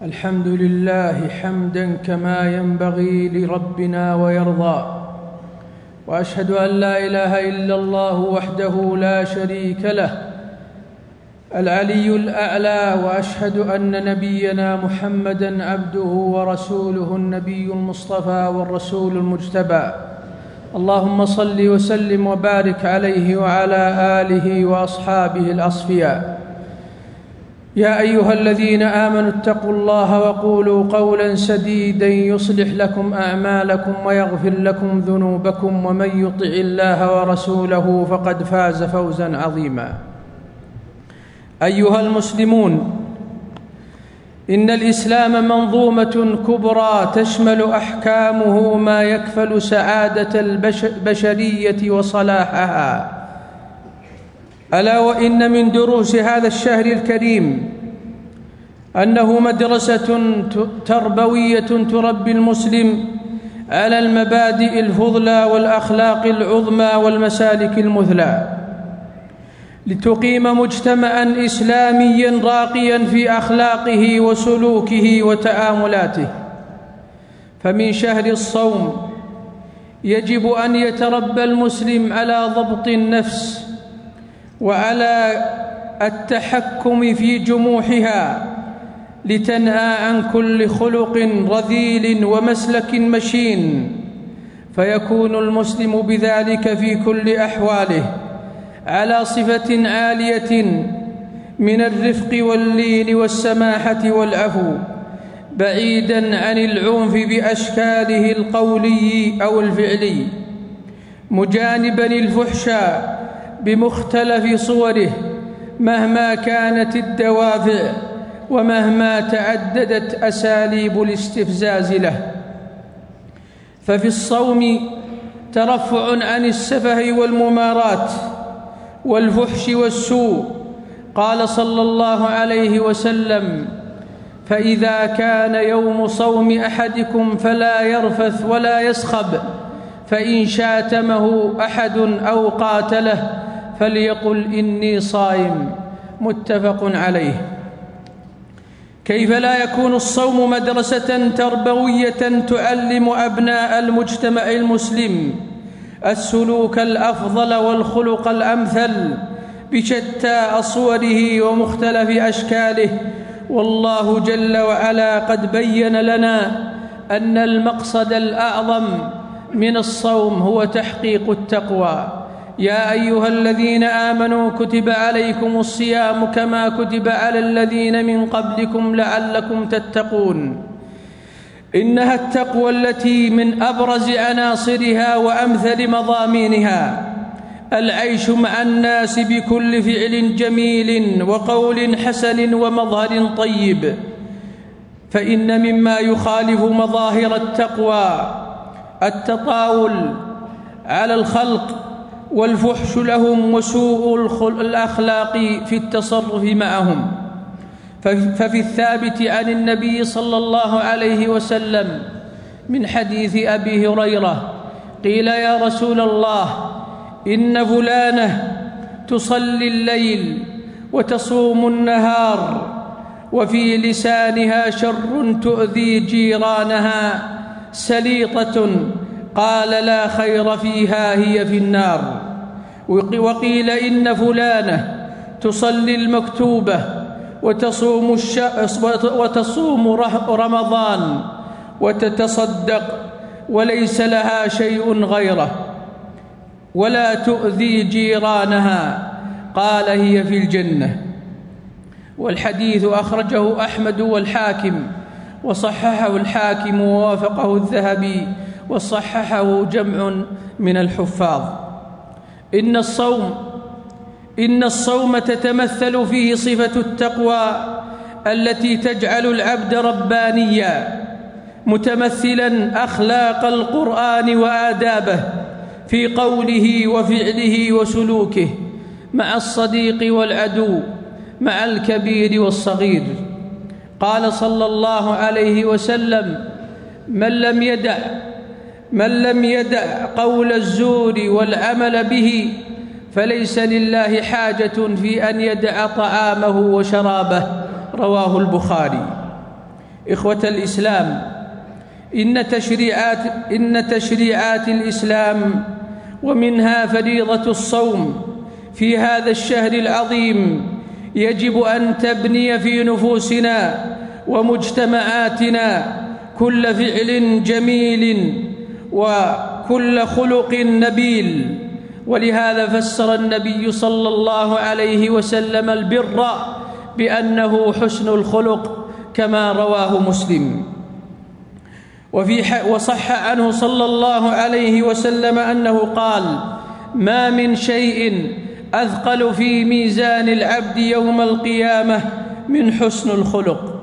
الحمد لله حمدا كما ينبغي لربنا ويرضى. وأشهد أن لا إله إلا الله وحده لا شريك له. العلي الأعلى وأشهد أن نبينا محمدا عبده ورسوله النبي المصطفى والرسول المجتبى. اللهم صل وسلم وبارك عليه وعلى آله وأصحابه الأصفياء. يا أيها الذين آمنوا اتقوا الله وقولوا قولا سديدا يصلح لكم أعمالكم ويغفر لكم ذنوبكم ومن يطع الله ورسوله فقد فاز فوزا عظيما. أيها المسلمون إن الإسلام منظومة كبرى تشمل أحكامه ما يكفل سعادة البشرية وصلاحها. ألا وإن من دروس هذا الشهر الكريم أنه مدرسة تربوية تربي المسلم على المبادئ الفضلى والأخلاق العظمى والمسالك المثلى لتقيم مجتمعا اسلاميا راقيا في أخلاقه وسلوكه وتعاملاته فمن شهر الصوم يجب أن يتربى المسلم على ضبط النفس وعلى التحكم في جموحها لتنهى عن كل خلق رذيل ومسلك مشين فيكون المسلم بذلك في كل أحواله على صفة عالية من الرفق واللين والسماحة والعفو بعيدا عن العنف بأشكاله القولي أو الفعلي. مجانبا الفحشاء بمختلف صوره مهما كانت الدوافع ومهما تعددت أساليب الاستفزاز له. ففي الصوم ترفع عن السفه والممارات والفحش والسوء. قال صلى الله عليه وسلم فإذا كان يوم صوم أحدكم فلا يرفث ولا يسخب فإن شاتمه أحد أو قاتله فليقل إني صائم متفق عليه. كيف لا يكون الصوم مدرسة تربوية تعلم أبناء المجتمع المسلم السلوك الأفضل والخلق الأمثل بشتى اصوره ومختلف أشكاله؟ والله جل وعلا قد بين لنا أن المقصد الأعظم من الصوم هو تحقيق التقوى. يا أيها الذين آمنوا كتب عليكم الصيام كما كتب على الذين من قبلكم لعلكم تتقون. إنها التقوى التي من أبرز عناصرها وأمثل مضامينها. العيش مع الناس بكل فعل جميل وقول حسن ومظهر طيب. فإن مما يخالف مظاهر التقوى التطاول على الخلق والفحش لهم وسوء الأخلاق في التصرف معهم. ففي الثابت عن النبي صلى الله عليه وسلم من حديث أبي هريرة قيل يا رسول الله إن فلانة تصلي الليل وتصوم النهار وفي لسانها شر تؤذي جيرانها سليطة قال لا خير فيها هي في النار. وقيل إن فلانة تصلي المكتوبة وتصوم, الش... وتصوم رمضان وتتصدق وليس لها شيء غيره ولا تؤذي جيرانها قال هي في الجنة. والحديث أخرجه أحمد والحاكم وصححه الحاكم ووافقه الذهبي وصححه جمع من الحفاظ. إن الصوم إن الصوم تتمثل فيه صفة التقوى التي تجعل العبد ربانيا متمثلا أخلاق القرآن وآدابه في قوله وفعله وسلوكه مع الصديق والعدو مع الكبير والصغير. قال صلى الله عليه وسلم من لم يدع من لم يدع قول الزور والعمل به فليس لله حاجة في أن يدع طعامه وشرابه. رواه البخاري. إخوة الإسلام إن تشريعات إن تشريعات الإسلام ومنها فريضة الصوم في هذا الشهر العظيم يجب أن تبني في نفوسنا ومجتمعاتنا كل فعل جميل وكل خلق نبيل. ولهذا فسر النبي صلى الله عليه وسلم البر بأنه حسن الخلق كما رواه مسلم. وفي وصح عنه صلى الله عليه وسلم أنه قال ما من شيء أثقل في ميزان العبد يوم القيامة من حسن الخلق.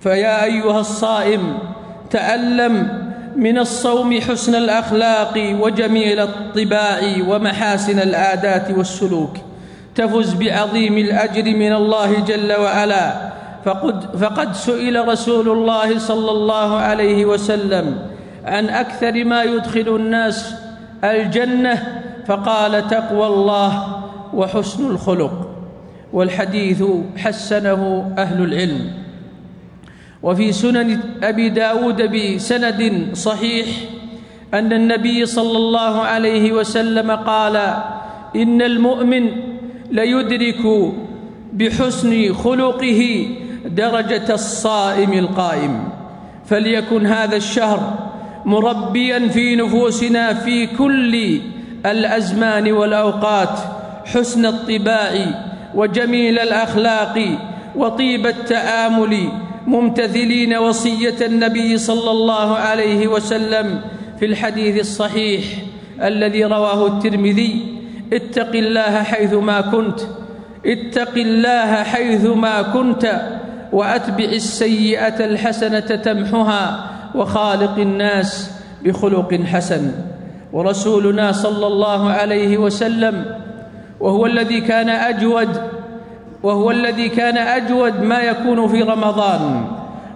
فيا أيها الصائم تعلم من الصوم حسن الأخلاق وجميل الطباع ومحاسن العادات والسلوك. تفز بعظيم الأجر من الله جل وعلا. فقد, فقد سئل رسول الله صلى الله عليه وسلم عن أكثر ما يدخل الناس الجنة فقال تقوى الله وحسن الخلق. والحديث حسنه أهل العلم. وفي سنن أبي داود بسند صحيح أن النبي صلى الله عليه وسلم قال إن المؤمن ليدرك بحسن خلقه درجة الصائم القائم فليكن هذا الشهر مربيا في نفوسنا في كل الأزمان والأوقات حسن الطباع وجميل الأخلاق وطيب التآمل ممتثلين وصية النبي صلى الله عليه وسلم في الحديث الصحيح الذي رواه الترمذي اتق الله حيثما كنت اتق الله حيثما كنت وأتبع السيئة الحسنة تمحها وخالق الناس بخلق حسن. ورسولنا صلى الله عليه وسلم وهو الذي كان أجود وهو الذي كان أجود ما يكون في رمضان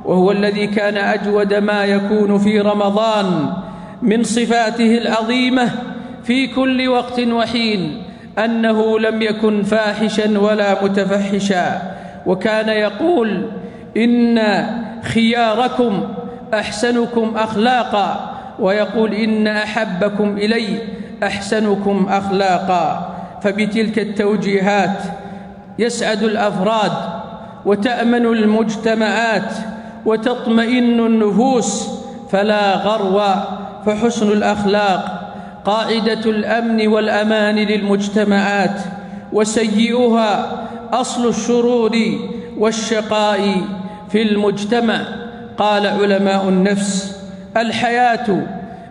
وهو الذي كان أجود ما يكون في رمضان من صفاته العظيمة في كل وقت وحين أنه لم يكن فاحشا ولا متفحشا وكان يقول إن خياركم أحسنكم اخلاقا ويقول إن أحبكم إلي أحسنكم اخلاقا. فبتلك التوجيهات يسعد الأفراد وتأمن المجتمعات وتطمئن النفوس فلا غرو فحسن الأخلاق قاعدة الأمن والأمان للمجتمعات وسيئها أصل الشرور والشقاء في المجتمع قال علماء النفس. الحياة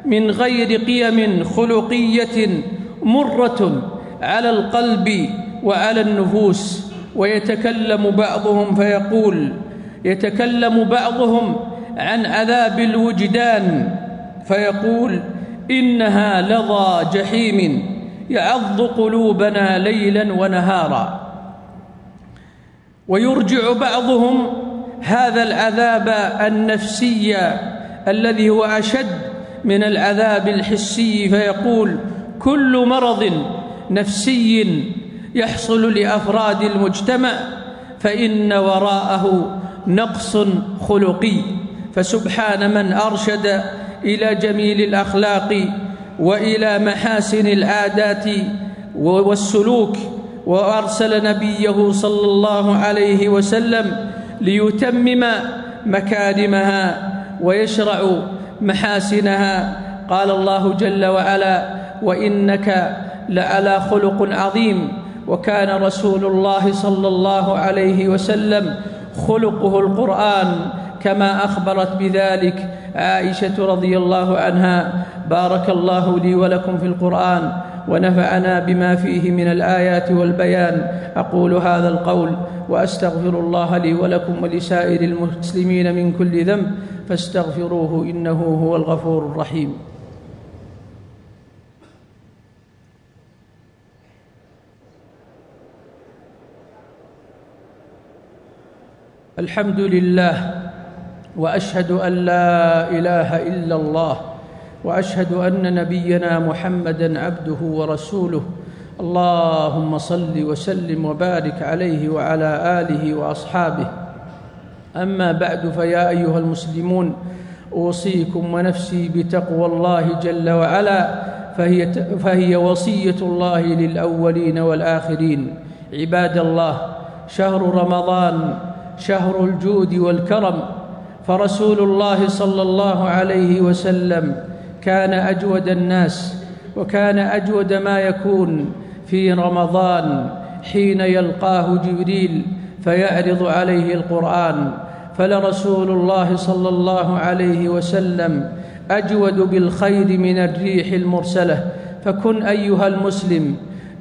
من غير قيم خلقية مرة على القلب وعلى النفوس ويتكلم بعضهم فيقول يتكلم بعضهم عن عذاب الوجدان فيقول إنها لظى جحيم يعض قلوبنا ليلا ونهارا. ويرجع بعضهم هذا العذاب النفسي الذي هو أشد من العذاب الحسي فيقول كل مرض نفسي يحصل لأفراد المجتمع فإن وراءه نقص خلقي. فسبحان من أرشد إلى جميل الأخلاق وإلى محاسن العادات والسلوك وأرسل نبيه صلى الله عليه وسلم ليتمم مكارمها ويشرع محاسنها. قال الله جل وعلا وإنك لعلى خلق عظيم وكان رسول الله صلى الله عليه وسلم خلقه القرآن كما أخبرت بذلك عائشة رضي الله عنها. بارك الله لي ولكم في القرآن ونفعنا بما فيه من الآيات والبيان. أقول هذا القول وأستغفر الله لي ولكم ولسائر المسلمين من كل ذنب فاستغفروه إنه هو الغفور الرحيم. الحمد لله وأشهد أن لا إله إلا الله وأشهد أن نبينا محمدا عبده ورسوله اللهم صل وسلم وبارك عليه وعلى آله وأصحابه. أما بعد فيا أيها المسلمون أوصيكم ونفسي بتقوى الله جل وعلا فهي, فهي وصية الله للأولين والآخرين. عباد الله شهر رمضان شهر الجود والكرم فرسول الله صلى الله عليه وسلم كان أجود الناس وكان أجود ما يكون في رمضان حين يلقاه جبريل فيعرض عليه القرآن. فلرسول الله صلى الله عليه وسلم أجود بالخير من الريح المرسلة. فكن أيها المسلم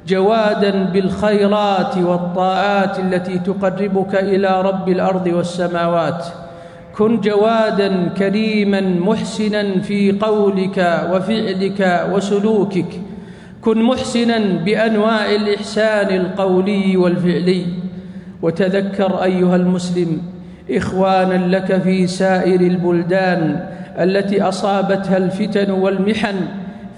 جوادا بالخيرات والطاعات التي تقربك إلى رب الأرض والسماوات. كن جوادا كريما محسنا في قولك وفعلك وسلوكك. كن محسنا بأنواع الإحسان القولي والفعلي. وتذكر أيها المسلم إخوانا لك في سائر البلدان التي أصابتها الفتن والمحن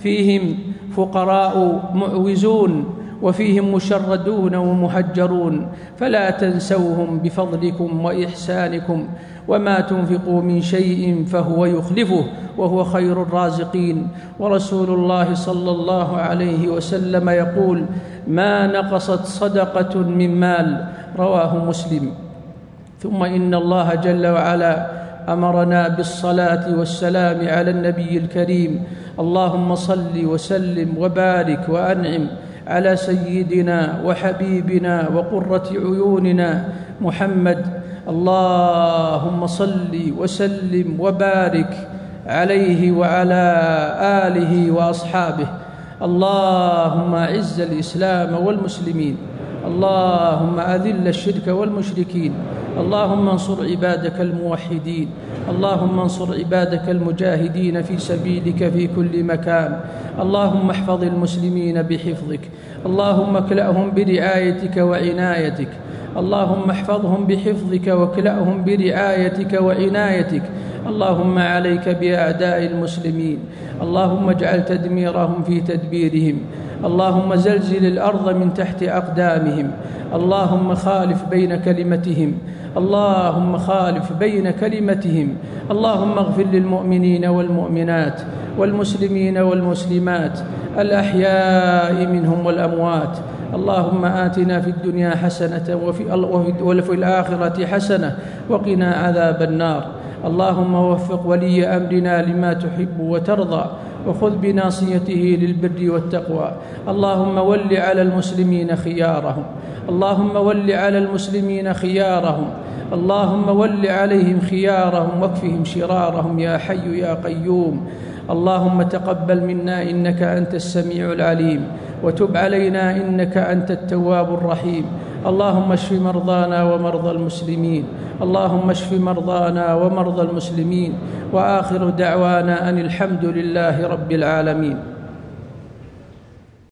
فيهم فقراء معوزون وفيهم مشردون ومهجرون فلا تنسوهم بفضلكم وإحسانكم وما تنفقوا من شيء فهو يخلفه وهو خير الرازقين ورسول الله صلى الله عليه وسلم يقول ما نقصت صدقة من مال رواه مسلم ثم إن الله جل وعلا أمرنا بالصلاة والسلام على النبي الكريم اللهم صل وسلم وبارك وأنعم على سيدنا وحبيبنا وقرة عيوننا محمد. اللهم صل وسلم وبارك عليه وعلى آله وأصحابه. اللهم أعز الإسلام والمسلمين. اللهم أذل الشرك والمشركين. اللهم انصر عبادك الموحدين. اللهم انصر عبادك المجاهدين في سبيلك في كل مكان. اللهم احفظ المسلمين بحفظك. اللهم اكلأهم برعايتك وعنايتك. اللهم احفظهم بحفظك واكلأهم برعايتك وعنايتك. اللهم عليك بأعداء المسلمين. اللهم اجعل تدميرهم في تدبيرهم. اللهم زلزل الأرض من تحت أقدامهم. اللهم خالف بين كلمتهم. اللهم خالف بين كلمتهم. اللهم اغفر للمؤمنين والمؤمنات والمسلمين والمسلمات. الأحياء منهم والأموات. اللهم آتنا في الدنيا حسنة وفي, الآخرة حسنة وقنا عذاب النار. اللهم وفق ولي أمرنا لما تحب وترضى. وخذ بناصيته للبر والتقوى. اللهم ول على المسلمين خيارهم. اللهم ول على المسلمين خيارهم. اللهم ول عليهم خيارهم. واكفهم شرارهم. يا حي يا قيوم. اللهم تقبل منا إنك أنت السميع العليم. وتب علينا إنك أنت التواب الرحيم. اللهم اشف مرضانا ومرضى المسلمين. اللهم اشف مرضانا ومرضى المسلمين. وآخر دعوانا أن الحمد لله رب العالمين.